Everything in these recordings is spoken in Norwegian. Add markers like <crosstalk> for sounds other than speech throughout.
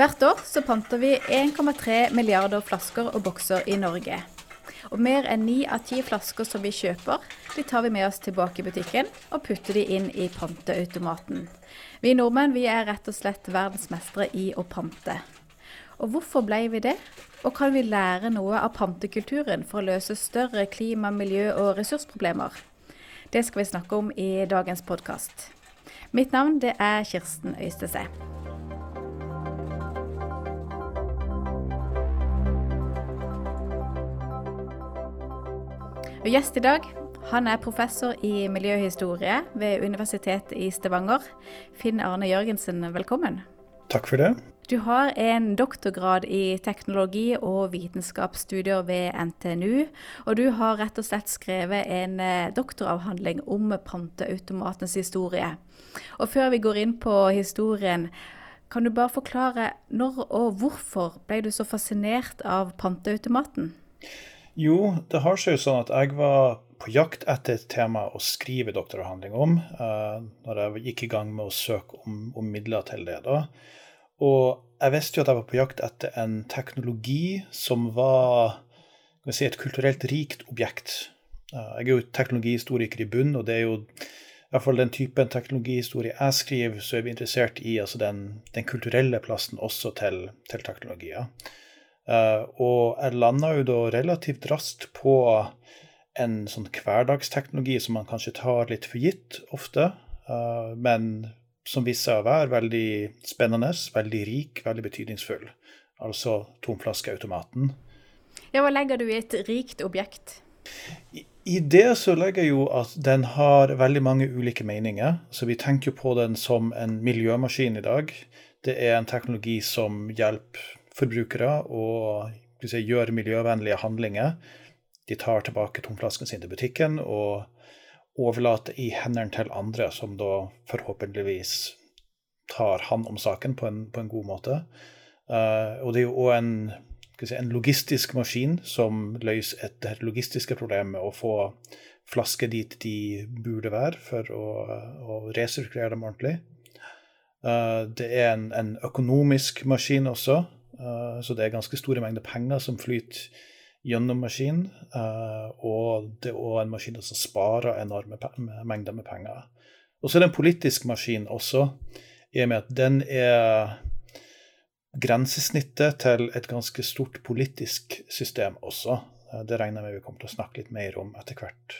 Hvert år så panter vi 1,3 milliarder flasker og bokser i Norge. Og mer enn ni av ti flasker som vi kjøper, de tar vi med oss tilbake i butikken og putter de inn i panteautomaten. Vi nordmenn vi er rett og slett verdensmestere i å pante. Og hvorfor ble vi det? Og kan vi lære noe av pantekulturen for å løse større klima-, miljø- og ressursproblemer? Det skal vi snakke om i dagens podkast. Mitt navn det er Kirsten Øystese. Og gjest i dag han er professor i miljøhistorie ved Universitetet i Stavanger. Finn Arne Jørgensen, velkommen. Takk for det. Du har en doktorgrad i teknologi og vitenskapsstudier ved NTNU. Og du har rett og slett skrevet en eh, doktoravhandling om panteautomatens historie. Og før vi går inn på historien, kan du bare forklare når og hvorfor ble du så fascinert av panteautomaten? Jo, det har seg jo sånn at jeg var på jakt etter et tema å skrive doktoravhandling om, uh, når jeg gikk i gang med å søke om, om, midler til det. da. Og jeg visste jo at jeg var på jakt etter en teknologi som var si, et kulturelt rikt objekt. Uh, jeg er jo teknologihistoriker i bunn, og det er jo i hvert fall den typen teknologihistorie jeg skriver, så er vi interessert i altså den, den kulturelle plassen også til, til teknologier. Og jeg landa jo da relativt raskt på en sånn hverdagsteknologi som man kanskje tar litt for gitt ofte, uh, men som viste seg å være veldig spennende, veldig rik, veldig betydningsfull. Altså tomflaskeautomaten. Ja, Hva legger du i et rikt objekt? I, I det så legger jeg jo at den har veldig mange ulike meninger. Så vi tenker jo på den som en miljømaskin i dag. Det er en teknologi som hjelper forbrukere og si, gjør miljøvennlige handlinger. De tar tilbake tomflasken sin til butikken og overlater i hendene til andre, som da forhåpentligvis tar hånd om saken på en, på en god måte. Uh, og det er jo òg en, si, en, logistisk maskin som løser et logistiske problem med å få flasker dit de burde være, for å, å resirkulere dem ordentlig. Uh, det er en, en, økonomisk maskin også, så det er ganske store mengder penger som flyter gjennom maskinen. Eh, og det er òg en maskin som sparer enorme mengder med penger. Og så er det en politisk maskin også, i og med at den er grensesnittet til et ganske stort politisk system også. Eh, det regner jeg med vi kommer til å snakke litt mer om etter hvert.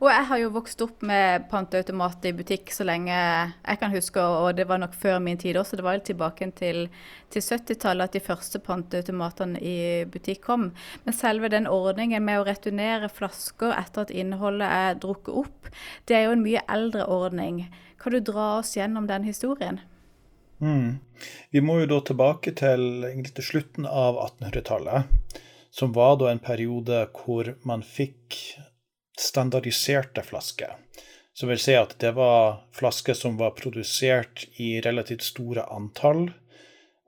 Og jeg har jo vokst opp med panteautomat i butikk så lenge jeg kan huske, og det var nok før min tid også. Det var jo tilbake til, til 70-tallet at de første panteautomatene i butikk kom. Men selve den ordningen med å returnere flasker etter at innholdet er drukket opp, det er jo en mye eldre ordning. Kan du dra oss gjennom den historien? Mm. Vi må jo da tilbake til, til slutten av 1800-tallet, som var da en periode hvor man fikk standardiserte flasker. Som vil si at det var flasker som var produsert i relativt store antall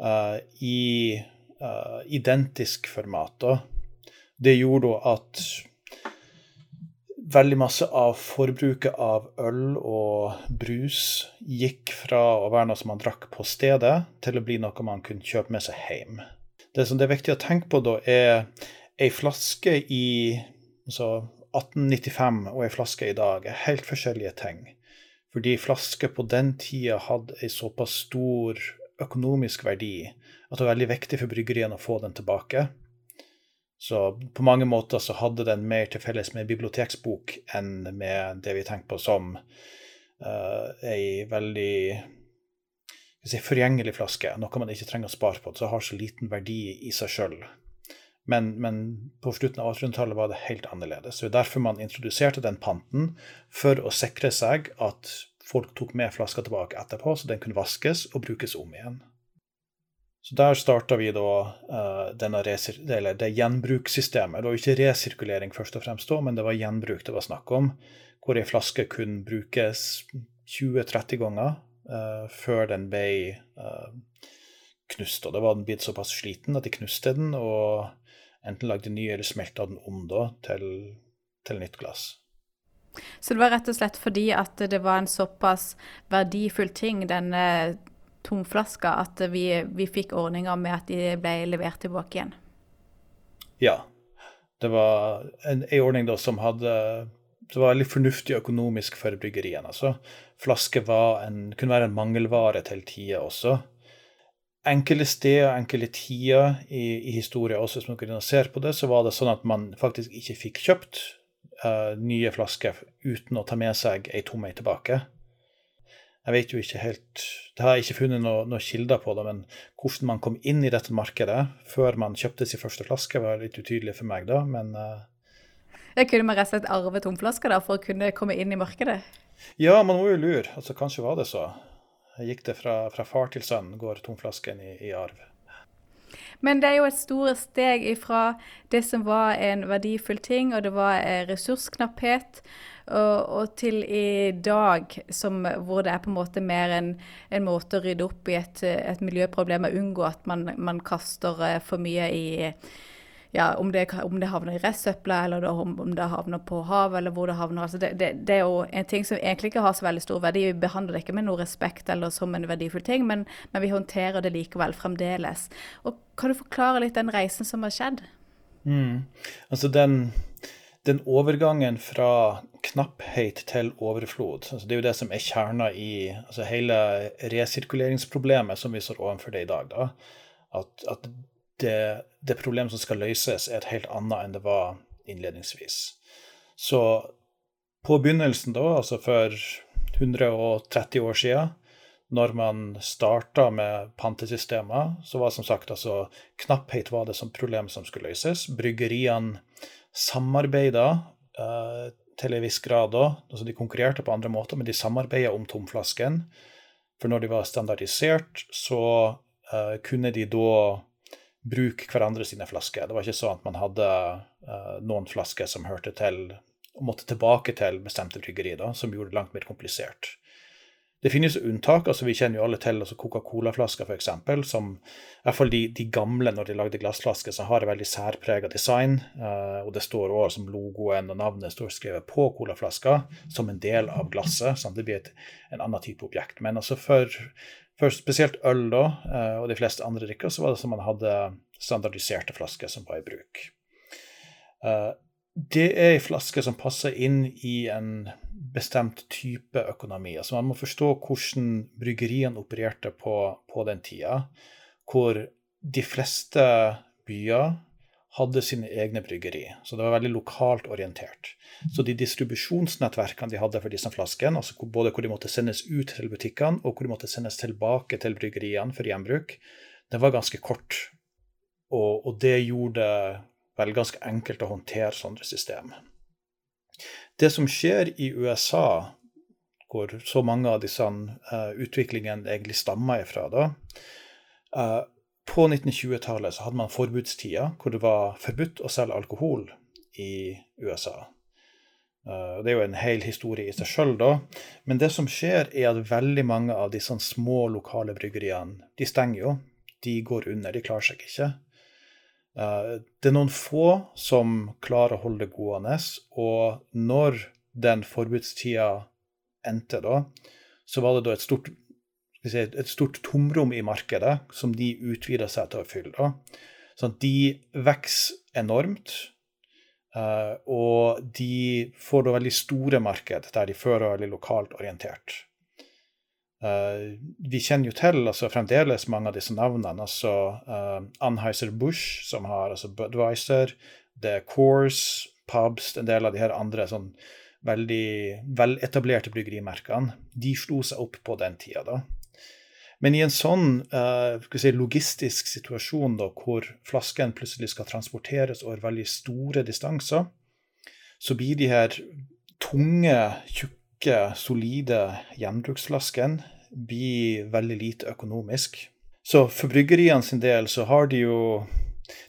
uh, i uh, identisk format. Det gjorde at veldig masse av forbruket av øl og brus gikk fra å være noe som man drakk på stedet, til å bli noe man kunne kjøpe med seg hjem. Det som det er viktig å tenke på da, er ei flaske i altså 1895 og ei flaske i dag er helt forskjellige ting. Fordi flasker på den tida hadde ei såpass stor økonomisk verdi at det var veldig viktig for bryggeriene å få den tilbake. Så på mange måter så hadde den mer til felles med biblioteksbok enn med det vi tenker på som uh, ei veldig si, forgjengelig flaske. Noe man ikke trenger å spare på, Det har så liten verdi i seg sjøl. Men, men, på slutten av 1800-tallet var det helt annerledes. Er derfor man introduserte den panten, for å sikre seg at folk tok med flaska tilbake etterpå, så den kunne vaskes og brukes om igjen. Så der starta vi da uh, det gjenbrukssystemet. Det var ikke resirkulering først og fremst da, men det var gjenbruk det var snakk om. Hvor ei flaske kunne brukes 20-30 ganger uh, før den ble uh, knust. Og det var den blitt såpass sliten at de knuste den, og enten lagde ny eller smelta den om da til, til nytt glass. Så det var rett og slett fordi at det var en såpass verdifull ting, denne tomflaska, at vi, vi fikk ordninger med at de ble levert tilbake igjen. Ja. Det var en, en ordning da som hadde det var veldig fornuftig økonomisk for bryggeriene. Altså. Flaske en, kunne være en mangelvare til tider også. Enkelte steder, enkelte tider i, i historien også, hvis man kunne se på det, så var det sånn at man faktisk ikke fikk kjøpt uh, nye flasker uten å ta med seg ei tom ei tilbake. Jeg vet jo ikke helt Det har jeg ikke funnet noen noe kilder på, det, men hvordan man kom inn i dette markedet før man kjøpte sin første flaske, var litt utydelig for meg da. Men uh, jeg kunne man rett og slett arve tomflasker da, for å kunne komme inn i markedet? Ja, man må jo lure. Altså, kanskje var det så. Gikk det fra, fra far til sønn, går tomflasken i, i arv. Men det er jo et stort steg ifra det som var en verdifull ting, og det var eh, ressursknapphet, og, og til i dag som, hvor det er på en måte mer en, en måte å rydde opp i et, et miljøproblem og unngå at man, man kaster eh, for mye i ja, om, det, om det havner i restsøpla, eller om det havner på havet, eller hvor det havner. Altså det, det, det, er jo en ting som egentlig ikke har så veldig stor verdi. Vi behandler det ikke med noe respekt eller som en verdifull ting, men, men vi håndterer det likevel fremdeles. Og Kan du forklare litt den reisen som har skjedd? Mm. Altså den, den, overgangen fra knapphet til overflod, altså det er jo det som er kjerna i altså hele resirkuleringsproblemet som vi står overfor det i dag. da, at, at det, det problemet som skal løses, er et helt annet enn det var innledningsvis. Så på begynnelsen, da, altså for 130 år siden, når man starta med pantesystemer, så var som sagt altså knapphet var det som problem som skulle løses. Bryggeriene samarbeida uh, til en viss grad da. Altså de konkurrerte på andre måter, men de samarbeida om tomflasken. For når de var standardisert, så uh, kunne de da bruke hverandre sine flasker. Det var ikke sånn at man hadde uh, noen flasker som hørte til og måtte tilbake til bestemte bryggeri, da, som gjorde det langt mer komplisert. Det finnes unntak. altså Vi kjenner jo alle til altså Coca-Cola-flasker, f.eks., som i hvert fall de, de, gamle, når de lagde glassflasker, som har et veldig særprega design. Uh, og det står også som logoen og navnet står skrevet på colaflaska som en del av glasset. sånn Det blir et, en annen type objekt. Men altså for for spesielt øl da, eh, og de fleste andre drikker, så var det som man hadde standardiserte flasker som var i bruk. Det er en flaske som passer inn i en bestemt type økonomi. Altså Man må forstå hvordan bryggeriene opererte på, på den tida, hvor de fleste byer hadde sine egne bryggeri. Så det var veldig lokalt orientert. Så de distribusjonsnettverkene de hadde for disse flaskene, altså både hvor de måtte sendes ut til butikkene, og hvor de måtte sendes tilbake til bryggeriene for gjenbruk, det var ganske kort. Og, og det gjorde vel ganske enkelt å håndtere sånne system. Det som skjer i USA, hvor så mange av disse uh, utviklingene egentlig stammer ifra, da, uh, på 1920-tallet så hadde man forbudstida hvor det var forbudt å selge alkohol i USA. Uh, det er jo en hel historie i seg sjøl, da. Men det som skjer, er at veldig mange av sånn små lokale bryggeriene de stenger jo. De går under, de klarer seg ikke. Uh, det er noen få som klarer å holde det gående. Og når den forbudstida endte, da, så var det da et stort si, et stort tomrom i markedet som de utvider seg til å fylle. Sånn de vokser enormt. Uh, og de får da veldig store marked der de før var veldig lokalt orientert. Uh, vi kjenner jo til altså, fremdeles mange av disse navnene. altså uh, Anheuser-Busch, som har altså, Budwiser, The Course, Pubs, en del av de her andre sånn veldig veletablerte bryggerimerkene. De slo seg opp på den tida. da. Men i en sånn uh, si, logistisk situasjon da, hvor flasken plutselig skal transporteres over veldig store distanser, så blir de her tunge, tjukke, solide gjenbruksflaskene veldig lite økonomisk. Så for bryggeriene sin del så har de jo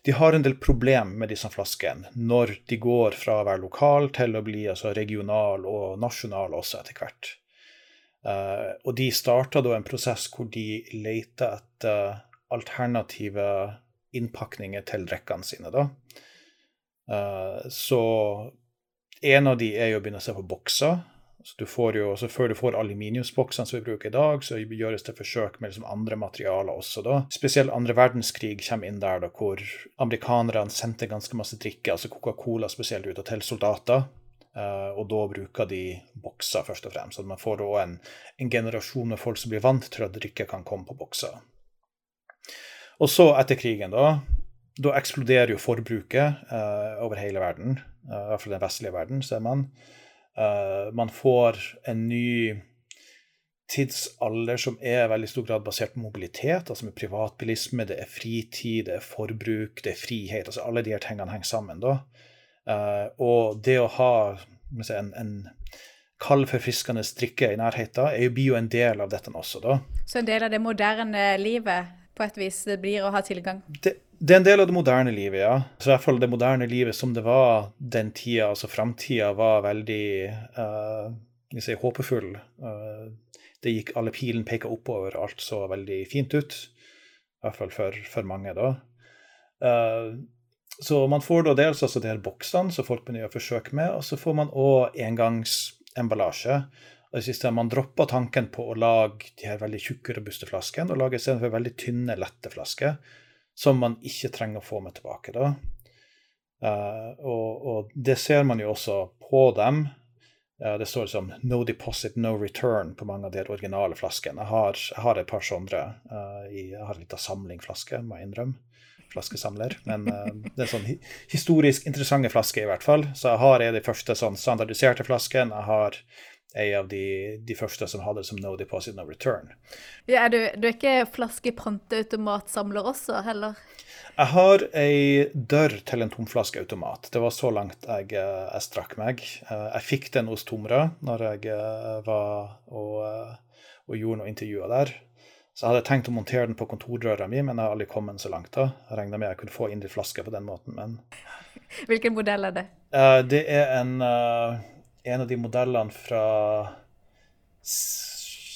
de har en del problem med disse flaskene når de går fra å være lokal til å bli altså, regional og nasjonal også etter hvert. Uh, og de starta da en prosess hvor de leita etter alternative innpakninger til drikkene sine. da. Uh, så en av de er jo å begynne å se på bokser. Så du jo, så Før du får aluminiumsboksene som vi bruker i dag, så gjøres det forsøk med liksom andre materialer også. da. Spesielt andre verdenskrig kommer inn der da, hvor amerikanerne sendte ganske masse drikke, altså Coca-Cola spesielt, ut til soldater. Uh, og da bruker de bokser, først og fremst. Så man får da en, en, generasjon med folk som blir vant til at drikke kan komme på bokser. Og så, etter krigen, da, da eksploderer jo forbruket uh, over hele verden. Uh, I hvert fall den vestlige verden, ser man. Uh, man får en ny tidsalder som er i veldig stor grad basert på mobilitet, altså med privatbilisme, det er fritid, det er forbruk, det er frihet. altså Alle de her tingene henger sammen. da. Uh, og det å ha en, en kald, forfriskende drikke i nærheten blir jo en del av dette også. da. Så en del av det moderne livet på et vis det blir å ha tilgang? Det, det er en del av det moderne livet, ja. Så hvert fall det moderne livet som det var den tida, altså framtida, var veldig uh, si, håpefull. Uh, det gikk alle pilen peka oppover, alt så veldig fint ut. I hvert fall for, for mange, da. Uh, så man får da dels altså de her boksene som folk begynner å forsøke med, og så får man òg engangsemballasje. Og det siste, Man dropper tanken på å lage de her veldig tjukke, robuste flaskene, og lager istedenfor veldig tynne, lette flasker som man ikke trenger å få med tilbake. da. Uh, og, og, det ser man jo også på dem. Uh, det står som 'no deposit, no return' på mange av de originale flaskene. Jeg har, jeg har et par sånne. Uh, jeg har en liten samling flasker, må jeg innrømme. Flaskesamler. Men det er sånn historisk interessante flasker, i hvert fall. Så jeg har de første sånn standardiserte flaskene. Jeg har en av de, de, første som hadde det som no deposit, no return. Ja, er du, du, er ikke flaskepanteautomatsamler også, heller? Jeg har ei dør til en tomflaskeautomat. Det var så langt jeg, eh, jeg strakk meg. Eh, jeg fikk den hos Tomra når jeg eh, var og, og gjorde noen intervjuer der. Så jeg hadde tenkt å montere den på kontordøra mi, men jeg har aldri kommet så langt. da. Jeg regna med jeg kunne få inn de flasker på den måten, men Hvilken modell er det? Det er en en av de modellene fra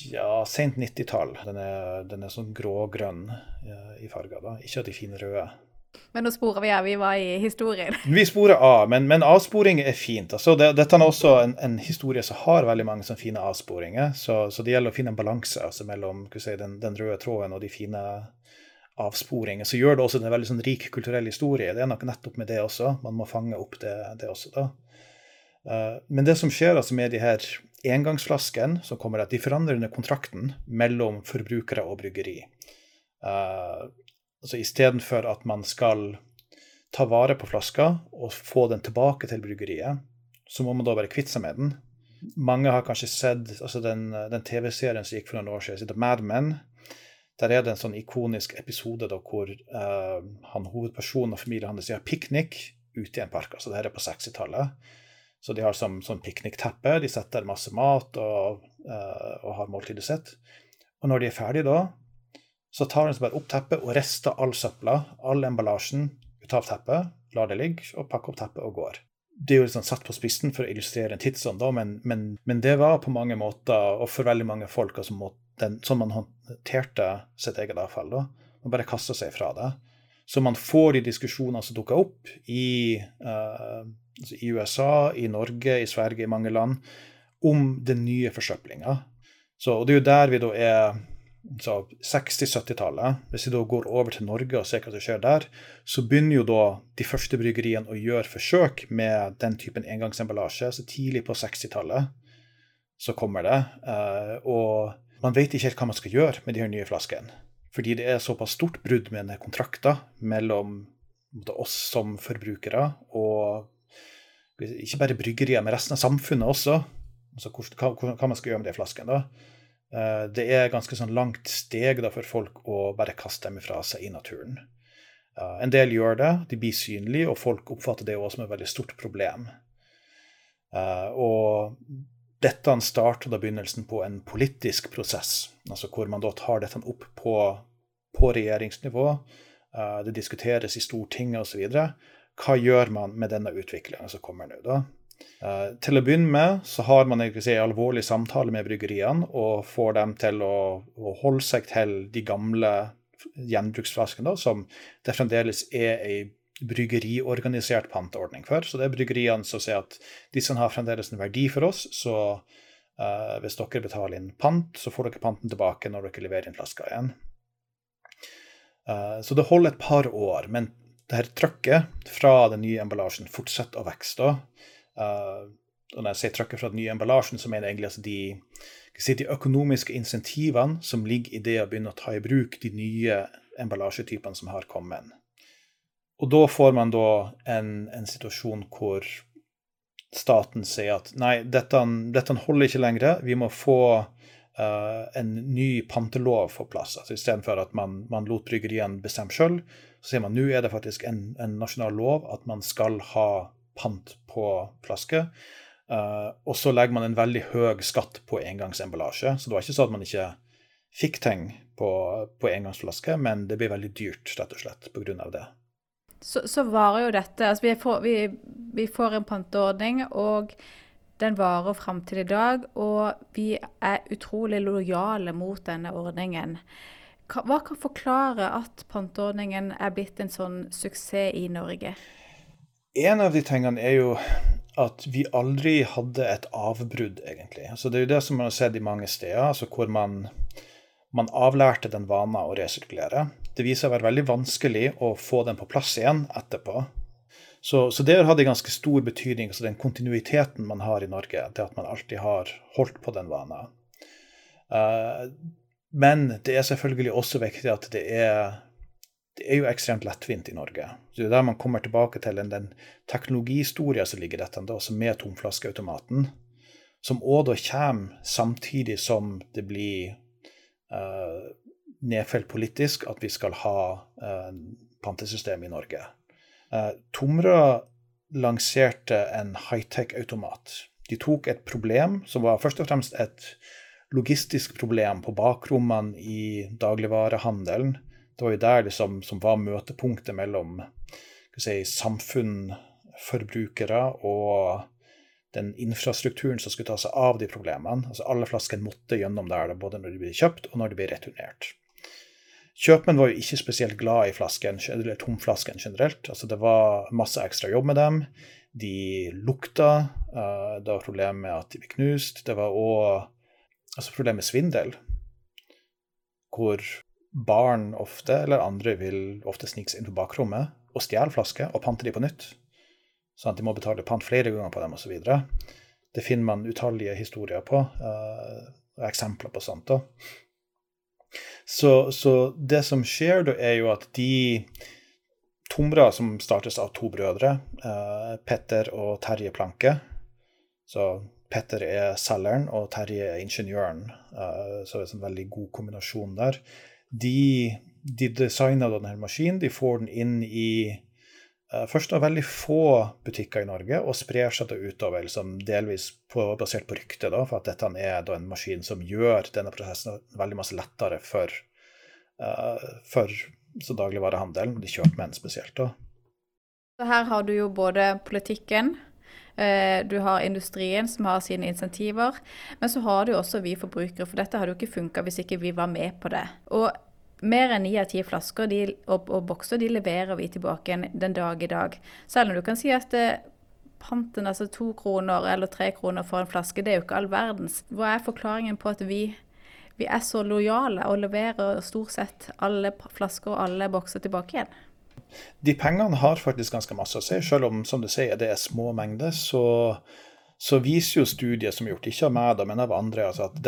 ja, sent 90-tall. Den, den, er sånn grå-grønn i farger, da. ikke av de fine røde. Men nå sporer vi av, vi var i historien. <laughs> Vi sporer av, men, men avsporing er fint. Altså, det, dette er også en, en, historie som har veldig mange sånne fine avsporinger. Så, så, det gjelder å finne en balanse altså, mellom si, den, den, røde tråden og de fine avsporinger. Så gjør det også en veldig sånn, rik kulturell historie. Det er nok nettopp med det også. Man må fange opp det, det også. da. Eh, men det som skjer altså med de her engangsflaskene, som kommer at de forandrer under kontrakten mellom forbrukere og bryggeri. Uh, altså Istedenfor at man skal ta vare på flaska og få den tilbake til bryggeriet, så må man da bare kvitte seg med den. Mange har kanskje sett altså den, den TV-serien som gikk for noen år siden, The Mad Men. Der er det en sånn ikonisk episode da, hvor uh, han, hovedpersonen og familien hans har piknik ute i en park. altså det her er på 60-tallet. Så de har som sånn piknikteppe. De setter masse mat og, uh, og har måltidet sitt. Og når de er ferdige da, så tar de bare opp teppet og rister all søpla, all emballasjen, ut av teppet, lar det ligge, og pakker opp teppet og går. Det er jo liksom satt på spissen for å illustrere en tidsånd, da, men, men, men, det var på mange måter, og for veldig mange folk, altså, den, sånn man håndterte sitt eget avfall. da, Man bare kasta seg fra det. Så man får de diskusjonene som dukker opp i uh, i USA, i Norge, i Sverige, i mange land, om den nye forsøplinga. Og det er jo der vi da er 60-70-tallet. Hvis vi da går over til Norge og ser hva som skjer der, så begynner jo da de første bryggeriene å gjøre forsøk med den typen engangsemballasje. Så tidlig på 60-tallet så kommer det. Eh, og man vet ikke helt hva man skal gjøre med de her nye flaskene. Fordi det er såpass stort brudd med denne kontrakten mellom oss som forbrukere og ikke bare bryggerier, men resten av samfunnet også. Altså hva, hva, man skal gjøre med de flaskene. da. Eh, det er ganske sånn langt steg da for folk å bare kaste dem fra seg i naturen. En del gjør det, de blir synlige, og folk oppfatter det også som et veldig stort problem. Eh, og dette starter da begynnelsen på en politisk prosess, altså hvor man da tar dette opp på, på regjeringsnivå. Eh, det diskuteres i Stortinget osv. Og, så hva gjør man med denne utviklinga som kommer nå? da? Uh, til å begynne med så har man en si, alvorlig samtale med bryggeriene og får dem til å, å holde seg til de gamle gjenbruksflaskene, som det fremdeles er ei bryggeriorganisert panteordning for. Så det er bryggeriene som sier at disse har fremdeles en verdi for oss, så Uh, hvis dere betaler inn pant, så får dere panten tilbake når dere leverer inn flaska igjen. Uh, så det holder et par år, men det her trykket fra den nye emballasjen fortsetter å vokse. Uh, og når jeg sier trykket fra den nye emballasjen, så mener jeg egentlig altså de, si, de økonomiske insentivene som ligger i det å begynne å ta i bruk de nye emballasjetypene som har kommet. Og da får man da en, en situasjon hvor staten sier at nei, dette, dette holder ikke lenger, vi må få uh, en ny pantelov på plass. Altså Istedenfor at man, man lot bryggeriene bestemme sjøl, så sier man nå er det faktisk en, en, nasjonal lov at man skal ha pant på flasker. Uh, og så legger man en veldig høy skatt på engangsemballasje. Så det var ikke sånn at man ikke fikk ting på, på engangsflaske, men det blir veldig dyrt rett og slett pga. det så, så varer jo dette altså vi, får, vi, vi får en panteordning, og den varer fram til i dag. Og vi er utrolig lojale mot denne ordningen. Hva kan forklare at panteordningen er blitt en sånn suksess i Norge? En av de tingene er jo at vi aldri hadde et avbrudd, egentlig. Altså, det er jo det som man har sett i mange steder, altså hvor man, man avlærte den vana å resirkulere det viser seg å være veldig vanskelig å få den på plass igjen etterpå. Så, så det har hatt en ganske stor betydning, altså den kontinuiteten man har i Norge. Det at man alltid har holdt på den vana. Uh, men det er selvfølgelig også viktig at det er, det er jo ekstremt lettvint i Norge. Det er der man kommer tilbake til den, den teknologihistorien som ligger i dette, altså med tomflaskeautomaten. Som òg da kommer samtidig som det blir uh, nedfelt politisk at vi skal ha uh, pantesystem i Norge. Uh, Tomra lanserte en high-tech-automat. De tok et problem som var først og fremst et logistisk problem på bakrommene i dagligvarehandelen. Det var jo der liksom, som var møtepunktet mellom si, samfunn, forbrukere og den infrastrukturen som skulle ta seg av de problemene. Altså Alle flaskene måtte gjennom der, både når de ble kjøpt og når de ble returnert. Kjøpmenn var jo ikke spesielt glad i flasken, eller tomflasken generelt. Altså, det var masse ekstra jobb med dem. De lukta. Uh, det var problemer med at de ble knust. Det var òg altså, problemet med svindel. Hvor barn ofte, eller andre, vil ofte snike seg inn på bakrommet og stjele flasker og pante de på nytt. Sånn at de må betale pant flere ganger på dem osv. Det finner man utallige historier på, uh, eksempler på sånt. da. Så, så, det som skjer da, er jo at de Tomra, som startes av to brødre, eh, Petter og Terje Planke Så Petter er selgeren, og Terje er ingeniøren. Eh, så det er en veldig god kombinasjon der. De, de designer denne maskinen. De får den inn i Eh, først av veldig få butikker i Norge, og sprer seg da utover, liksom delvis på, basert på rykte, for at dette er en maskin som gjør denne prosessen veldig masse lettere for, uh, for dagligvarehandelen, de kjøpmenn spesielt. da. Så her har du jo både politikken, eh, du har industrien som har sine insentiver, men så har du også vi forbrukere, for dette hadde jo ikke funka hvis ikke vi var med på det. Og mer enn ni av ti flasker de, og, og, bokser de leverer vi tilbake den dag i dag. Selv om du kan si at eh, panten, altså to kroner eller tre kroner for en flaske, det er jo ikke all verdens. Hva er forklaringen på at vi, vi er så lojale og leverer stort sett alle flasker og alle bokser tilbake igjen? De pengene har faktisk ganske masse å si. Selv om som du sier, det er små mengder, så, så viser jo studier som er gjort, ikke av meg, men av andre, altså at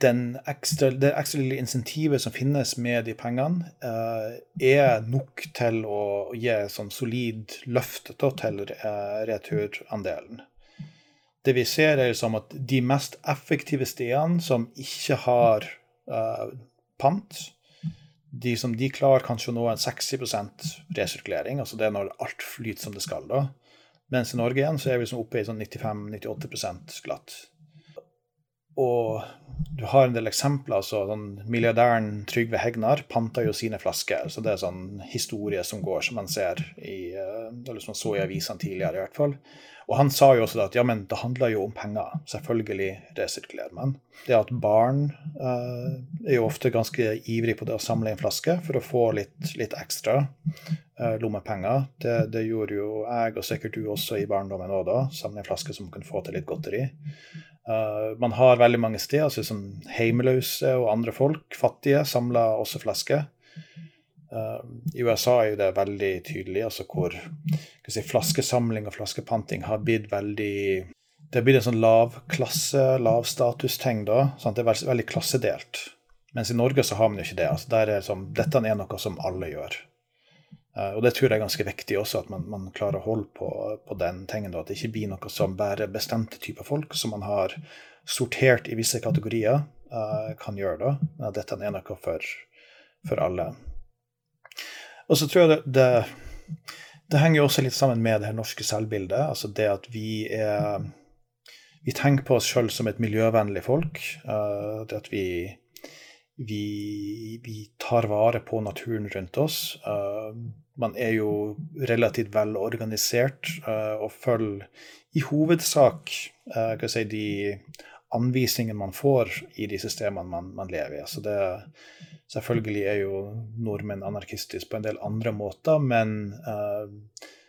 den ekstra, det ekstra lille insentivet som finnes med de pengene, eh, er nok til å gi sånn solid løft da, til eh, returandelen. Det vi ser, er liksom at de mest effektive stedene som ikke har eh, pant, de som de klarer kanskje å nå en 60% resirkulering, altså det er når alt flyter som det skal. da. Mens i Norge igjen så er vi liksom oppe i sånn 95-98% glatt. Og du har en del eksempler. så sånn Milliardæren Trygve Hegnar panta jo sine flasker. så Det er sånn historie som går, som man ser i, eh, eller som man så i avisene tidligere. i hvert fall. Og Han sa jo også at ja, men det handler jo om penger. Selvfølgelig resirkulerer man. Det at barn eh, er jo ofte ganske ivrig på det å samle inn flasker for å få litt, litt ekstra. eh, lommepenger. Det, det, gjorde jo jeg, og sikkert du også i barndommen òg, da. Samle en flaske som kunne få til litt godteri. Uh, man har veldig mange steder, altså som heimeløse og andre folk, fattige, samler også flasker. Uh, I USA er det veldig tydelig, altså hvor si, flaskesamling og flaskepanting har blitt veldig Det har blitt en sånn lavklasse, lavstatusting? Det er veldig, veldig, klassedelt. Mens i Norge så har man jo ikke det. Altså, er sånn, dette er noe som alle gjør. Uh, og det tror jeg er ganske viktig også, at man, man klarer å holde på, på den tingen. At det ikke blir noe som bare bestemte typer folk, som man har sortert i visse kategorier, uh, kan gjøre. da, Men at dette er noe for, for alle. Og så tror jeg det, det, det henger jo også litt sammen med det her norske selvbildet. Altså det at vi er Vi tenker på oss sjøl som et miljøvennlig folk. Uh, det at vi, vi, vi, tar vare på naturen rundt oss. Uh, man er jo relativt velorganisert uh, og følger i hovedsak si, de anvisningene man får i de systemene man, man lever i. Altså det, Selvfølgelig er jo nordmenn anarkistiske på en del andre måter, men, uh,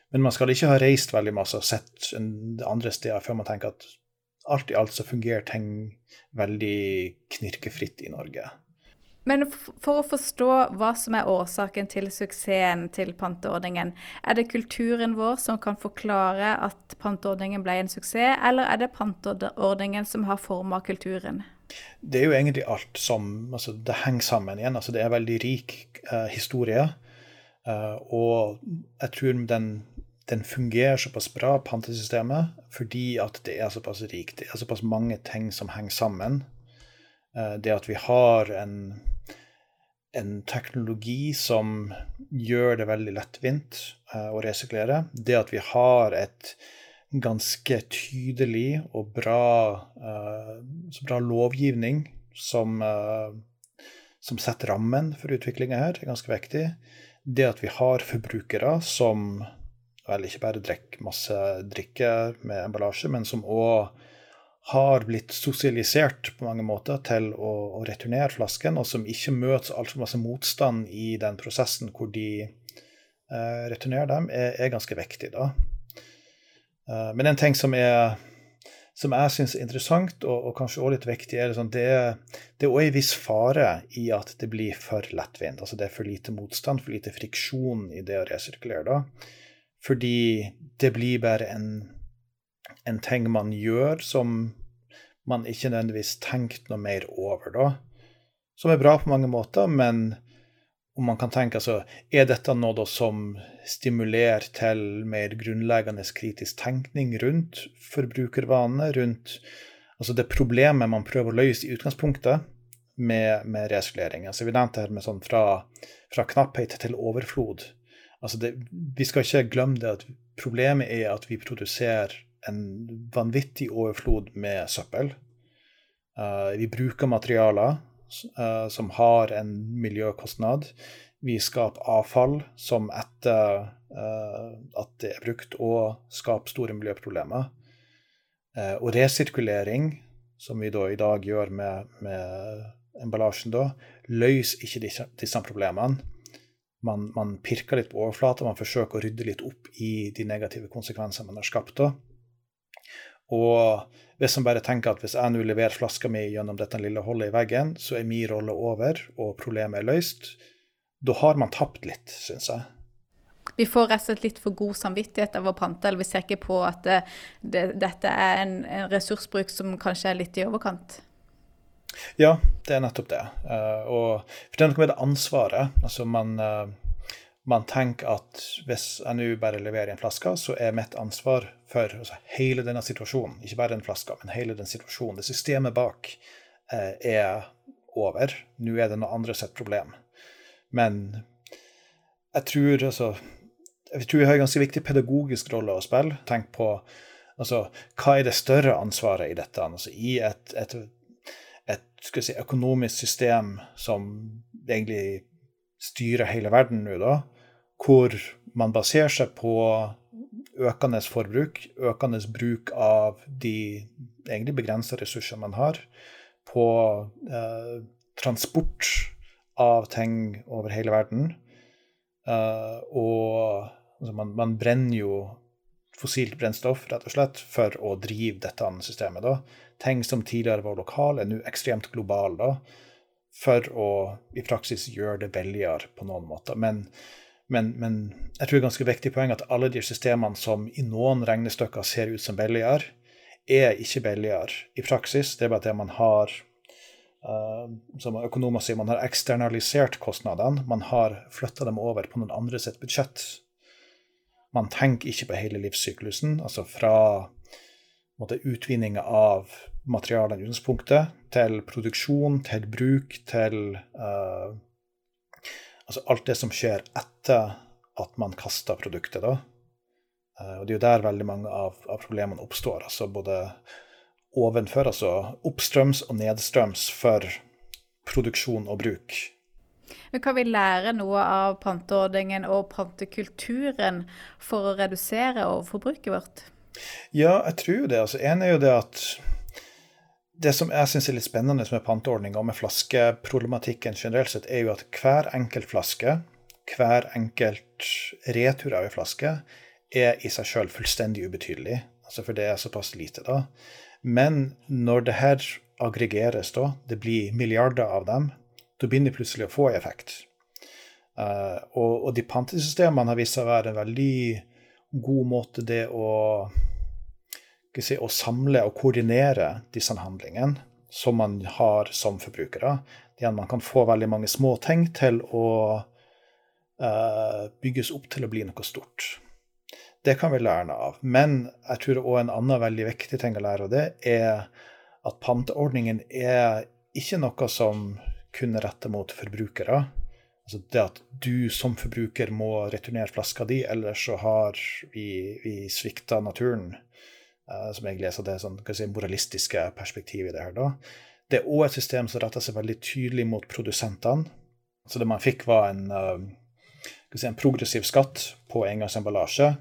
men man skal ikke ha reist veldig masse og sett andre steder før man tenker at alt i alt så fungerer ting veldig knirkefritt i Norge. Men for å forstå hva som er årsaken til suksessen til panteordningen, er det kulturen vår som kan forklare at panteordningen ble en suksess, eller er det panteordningen som har forma kulturen? Det er jo egentlig alt som altså Det henger sammen igjen. altså Det er veldig rik uh, historie. Uh, og jeg tror den, den, fungerer såpass bra, pantesystemet, fordi at det er såpass rikt. Det er såpass mange ting som henger sammen. Uh, det at vi har en, en teknologi som gjør det veldig lettvint å resirkulere. Det at vi har et ganske tydelig og bra, uh, bra lovgivning som, uh, som, setter rammen for utviklinga her, er ganske viktig. Det at vi har forbrukere som vel ikke bare drikker masse drikke med emballasje, men som òg har blitt sosialisert på mange måter til å, å returnere flasken, og som ikke møter altfor masse motstand i den prosessen hvor de uh, returnerer dem, er, er ganske viktig. da. Uh, men en ting som, er, som jeg syns er interessant, og, og kanskje også litt viktig, er liksom det, det er òg en viss fare i at det blir for lettvint. Altså det er for lite motstand, for lite friksjon i det å resirkulere. da. Fordi det blir bare en, en ting man gjør som man ikke nødvendigvis tenkte noe mer over, da. Som er bra på mange måter, men om man kan tenke altså, Er dette noe som stimulerer til mer grunnleggende kritisk tenkning rundt forbrukervanene, rundt altså det problemet man prøver å løse i utgangspunktet med, med resirkulering? Altså, vi nevnte her med sånn fra, fra knapphet til overflod. Altså det, vi skal ikke glemme det at problemet er at vi produserer en vanvittig overflod med søppel. Uh, vi bruker materialer som har en miljøkostnad. Vi skaper avfall som etter uh, at det er brukt, og skaper store miljøproblemer. Uh, og resirkulering, som vi da i dag gjør med, med emballasjen, da, løser ikke disse, disse problemene. Man, man, pirker litt på overflata, man forsøker å rydde litt opp i de negative konsekvensene man har skapt. da. Og hvis man bare tenker at hvis jeg nå leverer flaska mi gjennom dette lille hullet i veggen, så er min rolle over, og problemet er løst, da har man tapt litt, syns jeg. Vi får rett og slett litt for god samvittighet av å pante, eller vi ser ikke på at det, det, dette er en, en, ressursbruk som kanskje er litt i overkant. Ja, det er nettopp det. Uh, og for det er noe med det ansvaret. Altså man uh, man tenker at hvis jeg nå bare leverer en flaske, så er mitt ansvar for altså, hele denne situasjonen, ikke bare den flaska, men hele den situasjonen, det systemet bak, eh, er over. Nå er det noe andre sitt problem. Men jeg tror altså jeg tror vi har en ganske viktig pedagogisk rolle å spille. Tenk på altså, hva er det større ansvaret i dette? Altså, I et, et, et si, økonomisk system som egentlig styrer hele verden nå, da, hvor man baserer seg på økende forbruk, økende bruk av de egentlig begrensa ressursene man har, på eh, transport av ting over hele verden. Eh, og altså man, man, brenner jo fossilt brennstoff rett og slett for å drive dette systemet. da. Ting som tidligere var lokale, er nå ekstremt globale. For å i praksis gjøre det billigere på noen måter. Men, men, men jeg tror det er ganske viktig poeng at alle de systemene som i noen regnestykker ser ut som billigere, er ikke billigere i praksis. Det er bare det man har uh, som økonomer sier, man har eksternalisert kostnadene. Man har flytta dem over på noen andre sitt budsjett. Man tenker ikke på hele livssyklusen, altså fra måte, utvinninga av materialene i utgangspunktet, til produksjon, til bruk, til uh, Altså alt det som skjer etter at man kaster produktet, da. Uh, og det er jo der veldig mange av, av problemene oppstår. altså både ovenfor, altså oppstrøms og nedstrøms for produksjon og bruk. Men Kan vi lære noe av panteordningen og pantekulturen for å redusere overforbruket vårt? Ja, jeg tror det. Altså, en er jo det at det som jeg syns er litt spennende med panteordninga og med flaskeproblematikken generelt sett, er jo at hver enkelt flaske, hver enkelt retur av ei flaske, er i seg sjøl fullstendig ubetydelig. Altså for det er såpass lite, da. Men når det her aggregeres, da, det blir milliarder av dem, da begynner det plutselig å få effekt. Uh, og, og, de pantesystemene har vist seg å være en veldig god måte det å, si, å samle og koordinere disse handlingene som man har som forbrukere. Igjen, man kan få veldig mange små ting til å uh, bygges opp til å bli noe stort. Det kan vi lære av. Men jeg tror òg en annen veldig viktig ting å lære av det, er at panteordningen er ikke noe som kun er retta mot forbrukere. Altså det at du som forbruker må returnere flaska di, ellers så har vi, vi svikta naturen. Uh, som jeg leser det sånn, si, moralistiske perspektivet i det her. da. Det er òg et system som retter seg veldig tydelig mot produsentene. Så det man fikk, var en, uh, si, en progressiv skatt på engangsemballasje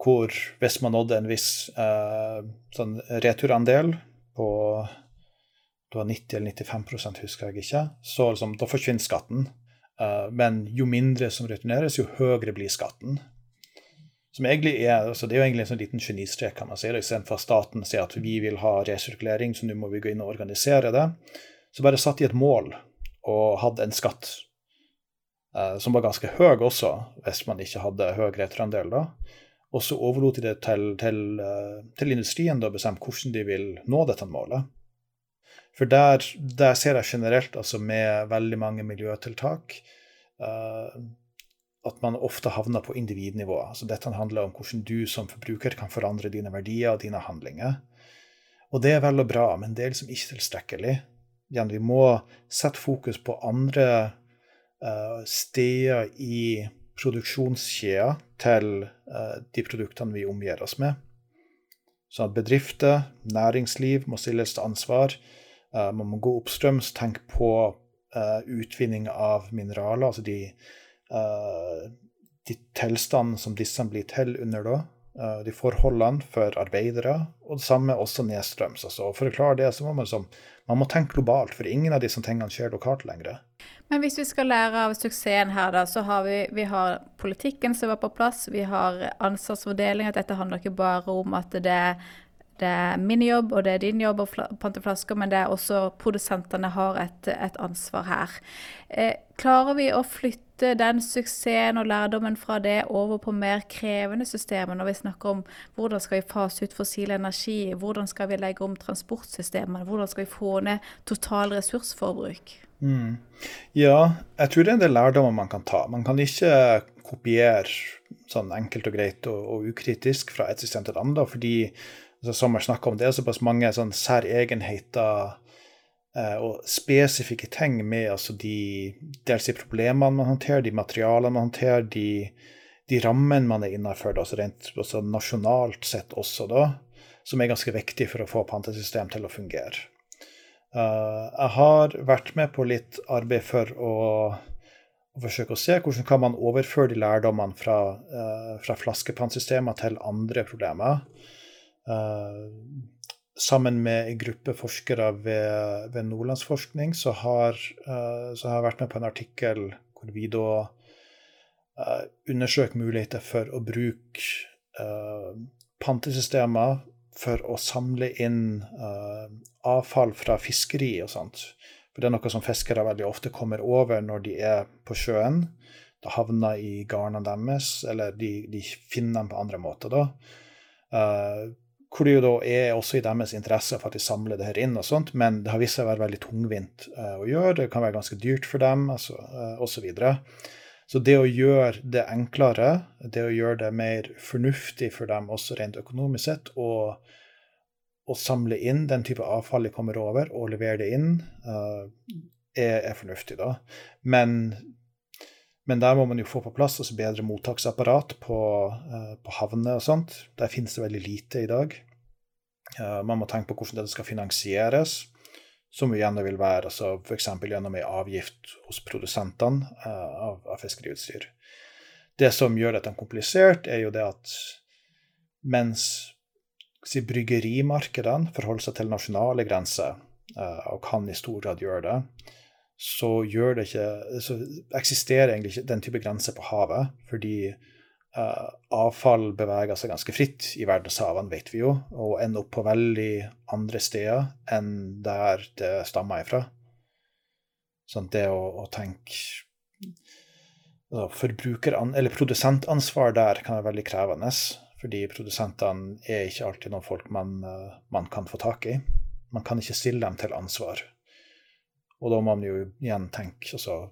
hvor hvis man nådde en viss eh, sånn returandel på det var 90 eller 95% husker jeg ikke, så liksom, da forsvinner skatten. Uh, men jo mindre som returneres, jo høyere blir skatten. Som egentlig er, altså Det er jo egentlig en sånn liten genistrek, kan man si. Istedenfor at staten sier at vi vil ha resirkulering, så nå må vi gå inn og organisere det. Så bare satt de et mål og hadde en skatt eh, som var ganske høy også, hvis man ikke hadde høy returandel. da. Og så overlot de det til, til, eh, til industrien å bestemme hvordan de vil nå dette målet. For der, der ser jeg generelt, altså med veldig mange miljøtiltak, uh, at man ofte havner på individnivå. Altså dette handler om hvordan du som forbruker kan forandre dine verdier og dine handlinger. Og det er vel og bra, men det er liksom ikke tilstrekkelig. Igjen, vi må sette fokus på andre uh, steder i produksjonskjeda til uh, de produktene vi omgir oss med. Så at bedrifter, næringsliv må stilles til ansvar. Uh, man må gå oppstrøms, tenke på utvinning av mineraler, altså de, de tilstandene som disse blir til under da. De forholdene for arbeidere, og det samme også nedstrøms. Altså, for å klare det, så må man, liksom, man må tenke globalt, for ingen av disse tingene skjer lokalt lenger. Men hvis vi skal lære av suksessen her, da, så har vi, vi har politikken som var på plass. Vi har ansvarsfordeling. At dette handler ikke bare om at det, det er min jobb og det er din jobb å pante flasker, men det er også produsentene har et, et ansvar her. Eh, klarer vi å flytte den suksessen og lærdommen fra det over på mer krevende systemer, når vi snakker om hvordan skal vi fase ut fossil energi, hvordan skal vi legge om transportsystemene, hvordan skal vi få ned total ressursforbruk? Mm. Ja, jeg tror det er en del lærdommer man kan ta. Man kan ikke kopiere sånn enkelt og greit og, og ukritisk fra et system til et annet, fordi altså, som jeg snakka om, det er såpass mange sånn særegenheter eh, og spesifikke ting med altså, de, dels de problemene man håndterer, de materialene man håndterer, de, de rammene man er innafor, altså rent altså, nasjonalt sett også, da, som er ganske viktig for å få pantesystem til å fungere. Uh, jeg har vært med på litt arbeid for å, å, forsøke å se hvordan kan man overføre de lærdommene fra, uh, fra flaskepantsystemer til andre problemer. Uh, sammen med en gruppe forskere ved, ved Nordlandsforskning så har, så har, jeg vært med på en artikkel hvor vi da uh, undersøker muligheter for å bruke uh, pantesystemer for å samle inn uh, avfall fra fiskeri og sånt. For det er noe som fiskere veldig ofte kommer over når de er på sjøen. Det havner i garnene deres, eller de, de, finner dem på andre måter. da. Uh, hvor det jo da er også i deres interesse for at de samler det her inn, og sånt, men det har vist seg å være veldig tungvint uh, å gjøre. Det kan være ganske dyrt for dem, altså, uh, osv. Så, så det å gjøre det enklere, det å gjøre det mer fornuftig for dem også rent økonomisk sett, og å samle inn den type avfall de kommer over, og levere det inn, uh, er, er, fornuftig. da. Men, men, der må man jo få på plass altså bedre mottaksapparat på, uh, på havner og sånt. Der finnes det veldig lite i dag. Uh, man må tenke på hvordan det skal finansieres, som igjen vil være altså f.eks. gjennom en avgift hos produsentene av, av fiskeriutstyr. Det som gjør dette komplisert, er jo det at mens si, bryggerimarkedene forholder seg til nasjonale grenser, og kan i stor grad gjøre det, så, ikke, så eksisterer egentlig ikke den type grenser på havet. Fordi uh, avfall beveger seg ganske fritt i verdenshavene, vet vi jo, og ender opp på veldig andre steder enn der det stammer ifra. Sånn det å, å tenke altså, eller Produsentansvar der kan være veldig krevende. Fordi produsentene er ikke alltid noen folk man, eh, man, kan få tak i. Man kan ikke stille dem til ansvar. Og da må man jo igjen tenke altså,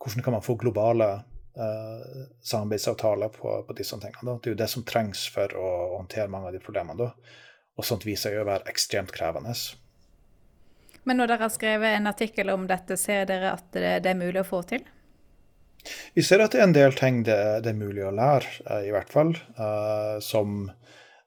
hvordan kan man få globale eh, samarbeidsavtaler på, på, disse tingene. Da? Det er jo det som trengs for å håndtere mange av de problemene. Da. Og sånt viser seg å være ekstremt krevende. Men når dere har skrevet en artikkel om dette, ser dere at det, det er mulig å få til? Vi ser at det er en del ting det, det er mulig å lære, uh, i hvert fall. Uh, som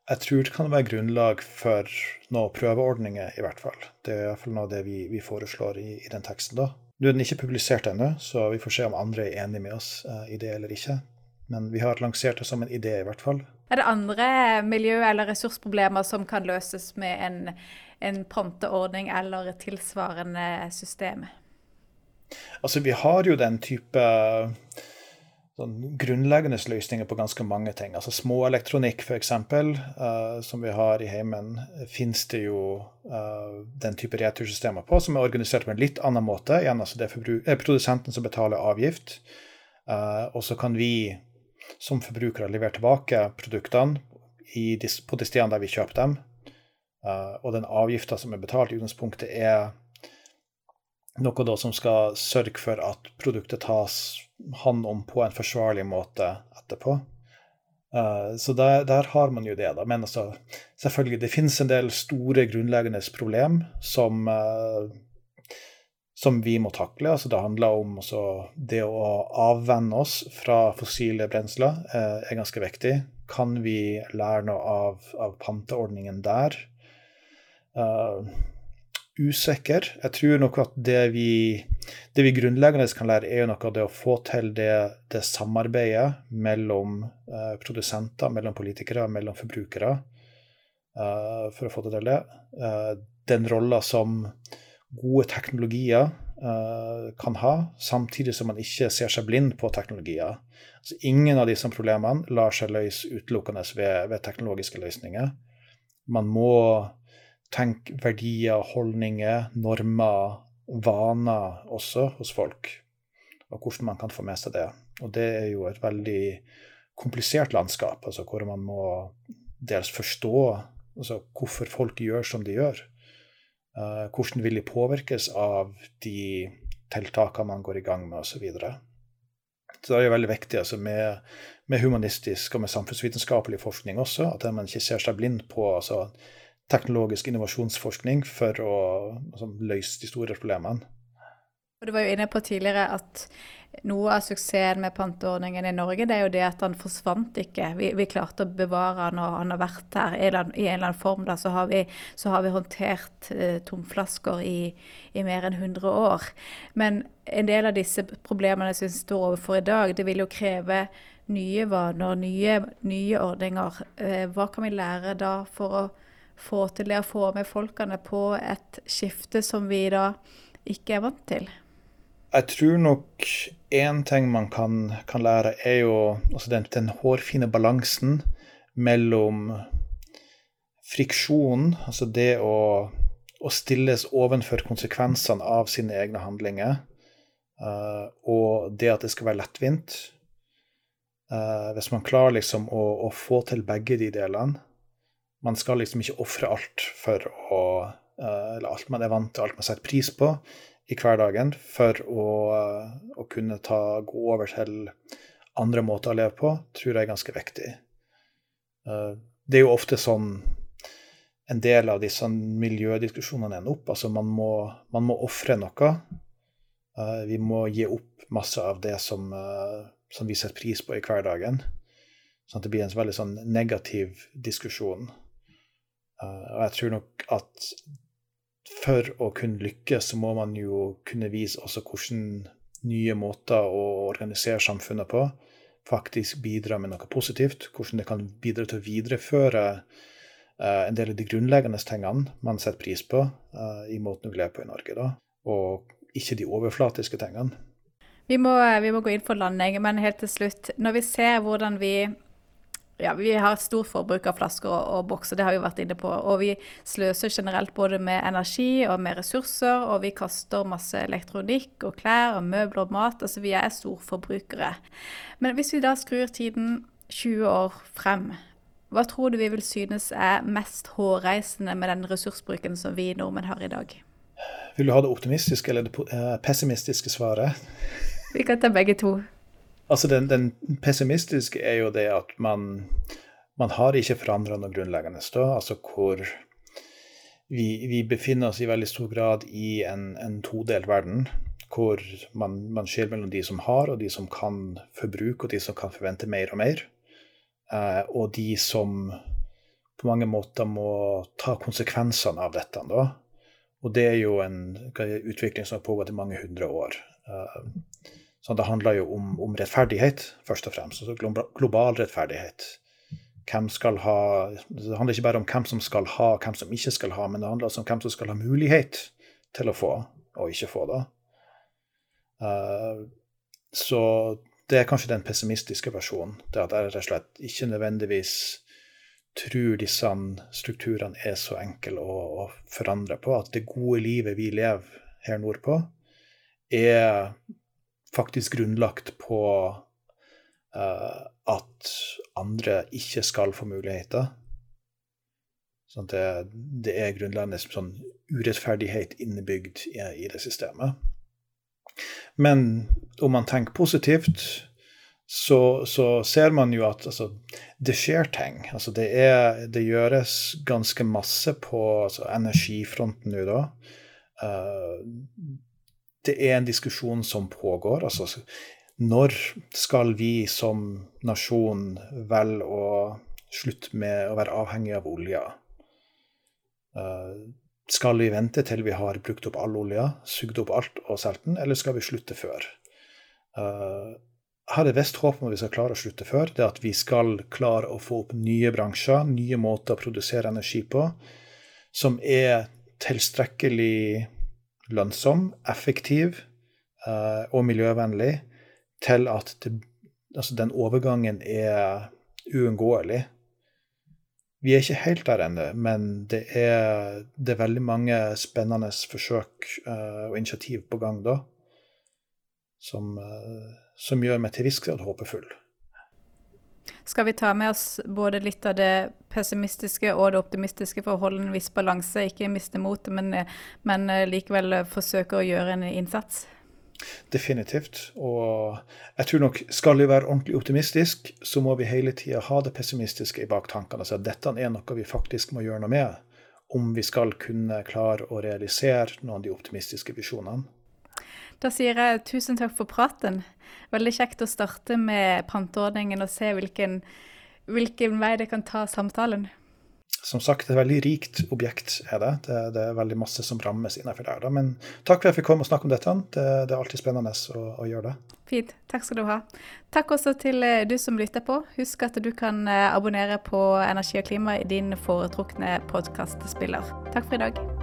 jeg tror det kan være grunnlag for noen prøveordninger, i hvert fall. Det er i hvert fall noe av det vi, vi foreslår i, i, den teksten. da. Nå er den ikke publisert ennå, så vi får se om andre er enig med oss uh, i det eller ikke. Men vi har lansert det som en idé, i hvert fall. Er det andre miljø- eller ressursproblemer som kan løses med en, en panteordning eller et tilsvarende system? Altså, vi har jo den type sånn grunnleggende løsninger på ganske mange ting. Altså Småelektronikk, f.eks., uh, som vi har i heimen, finnes det jo uh, den type retursystemer på, som er organisert på en litt annen måte. Igjen, altså det er produsenten som betaler avgift. Uh, og så kan vi som forbrukere levere tilbake produktene de, på de stedene der vi kjøper dem. Uh, og den avgifta som er betalt, i utgangspunktet er noe da som skal sørge for at produktet tas hånd om på en forsvarlig måte etterpå. Uh, så der, der, har man jo det, da. Men altså, selvfølgelig, det finnes en del store grunnleggende problem som, uh, som vi må takle. Altså, det handler om altså, det å avvenne oss fra fossile brensler uh, er ganske viktig. Kan vi lære noe av, av panteordningen der? Uh, usikker. Jeg tror nok at det vi, det vi grunnleggende kan lære, er jo noe av det å få til det, det samarbeidet mellom uh, produsenter, mellom politikere, mellom forbrukere, uh, for å få til det. Uh, den rolla som gode teknologier kan ha, samtidig som man ikke ser seg blind på teknologier. Altså, ingen av disse problemene lar seg løse utelukkende ved, ved teknologiske løsninger. Man må tenk verdier, holdninger, normer, vaner også hos folk. Og hvordan man kan få med seg det. Og det er jo et veldig komplisert landskap, altså hvor man må dels forstå altså hvorfor folk gjør som de gjør. Uh, hvordan vil de påvirkes av de tiltakene man går i gang med, osv. Så, det er veldig viktig altså med, med, humanistisk og med samfunnsvitenskapelig forskning også, at man ikke ser seg blind på altså, teknologisk innovasjonsforskning for å altså, løse de store problemene. Og Du var jo inne på tidligere at noe av suksessen med panteordningen i Norge, det er jo det at han forsvant ikke. Vi, vi klarte å bevare han, og han har vært her i en eller annen form. Da, så, har vi, så har vi håndtert eh, tomflasker i, i, mer enn 100 år. Men en del av disse problemene som vi står overfor i dag, det vil jo kreve nye vaner, nye, nye ordninger. Eh, hva kan vi lære da for å få til det å få med folkene på et skifte som vi da ikke er vant til? Jeg tror nok én ting man kan, kan, lære, er jo altså den, den, hårfine balansen mellom friksjon, altså det å, å stilles ovenfor konsekvensene av sine egne handlinger, uh, og det at det skal være lettvint. Uh, hvis man klarer liksom å, å, få til begge de delene Man skal liksom ikke ofre alt for å uh, Eller alt man er vant til, alt man setter pris på i hverdagen, for å, å kunne ta, gå over til andre måter å leve på, tror jeg er ganske viktig. Det er jo ofte sånn en del av disse miljødiskusjonene ender opp. Altså man må, man må ofre noe. Vi må gi opp masse av det som, som, vi setter pris på i hverdagen. Sånn at det blir en veldig sånn negativ diskusjon. Uh, og jeg tror nok at for å kunne lykkes, så må man jo kunne vise også hvordan nye måter å organisere samfunnet på faktisk bidrar med noe positivt. Hvordan det kan bidra til å videreføre uh, en del av de grunnleggende tingene man setter pris på uh, i måten vi lever på i Norge. da, Og ikke de overflatiske tingene. Vi må, vi må gå inn for landing, men helt til slutt. Når vi ser hvordan vi ja, vi har et stort forbruk av flasker og, og, bokser, det har vi vært inne på. Og vi sløser generelt både med energi og med ressurser, og vi kaster masse elektronikk og klær og møbler og mat. Altså vi er storforbrukere. Men hvis vi da skrur tiden 20 år frem, hva tror du vi vil synes er mest hårreisende med den ressursbruken som vi nordmenn har i dag? Vil du ha det optimistiske eller det eh, pessimistiske svaret? Vi kan ta begge to. Altså, den, den pessimistiske er jo det at man, man har ikke forandra noe grunnleggende. Da. Altså hvor vi, vi, befinner oss i veldig stor grad i en, en todelt verden. Hvor man, man skiller mellom de som har, og de som kan forbruke, og de som kan forvente mer og mer. Eh, og de som på mange måter må ta konsekvensene av dette. Da. Og det er jo en utvikling som har pågått i mange hundre år. Eh, så det handler jo om, om rettferdighet, først og fremst. Altså global rettferdighet. Hvem skal ha, det handler ikke bare om hvem som skal ha, og hvem som ikke skal ha, men det handler også om hvem som skal ha mulighet til å få, og ikke få det. Uh, så det er kanskje den pessimistiske versjonen. Det at jeg rett og slett ikke nødvendigvis tror disse strukturene er så enkle å, å forandre på. At det gode livet vi lever her nordpå, er faktisk grunnlagt på uh, at andre ikke skal få muligheter. Sånn det, det, er grunnleggende sånn urettferdighet innebygd i, i det systemet. Men om man tenker positivt, så, så ser man jo at altså, det skjer ting. Altså, det, er, det, gjøres ganske masse på altså, energifronten nå da. Uh, det er en diskusjon som pågår. Altså, når skal vi som nasjon velge å slutte med å være avhengig av olja? Uh, skal vi vente til vi har brukt opp all olja, sugd opp alt og solgt den, eller skal vi slutte før? Jeg har et visst håp om at vi skal klare å slutte før. Det at vi skal klare å få opp nye bransjer, nye måter å produsere energi på, som er tilstrekkelig lønnsom, effektiv uh, og miljøvennlig til at det, altså den overgangen er uunngåelig. Vi er ikke helt der ennå, men det er, det er, veldig mange spennende forsøk uh, og initiativ på gang da, som, uh, som gjør meg til viss grad håpefull. Skal vi ta med oss både litt av det pessimistiske og det optimistiske for å holde en viss balanse, ikke miste motet, men, men likevel forsøke å gjøre en innsats? Definitivt. Og jeg tror nok skal vi være ordentlig optimistisk, så må vi hele tida ha det pessimistiske i baktankene. Altså at dette er noe vi faktisk må gjøre noe med om vi skal kunne klare å realisere noen av de optimistiske visjonene. Da sier jeg tusen takk for praten. Veldig kjekt å starte med panteordningen og se hvilken, hvilken vei det kan ta samtalen som sagt, et veldig rikt objekt er det. Det, det er veldig masse som rammes innenfor der. Da. Men takk for at jeg fikk komme og snakke om dette. Det, det er alltid spennende å, å, gjøre det. Fint. Takk skal du ha. Takk også til eh, du som lytter på. Husk at du kan eh, abonnere på Energi og klima i din foretrukne podkastspiller. Takk for i dag.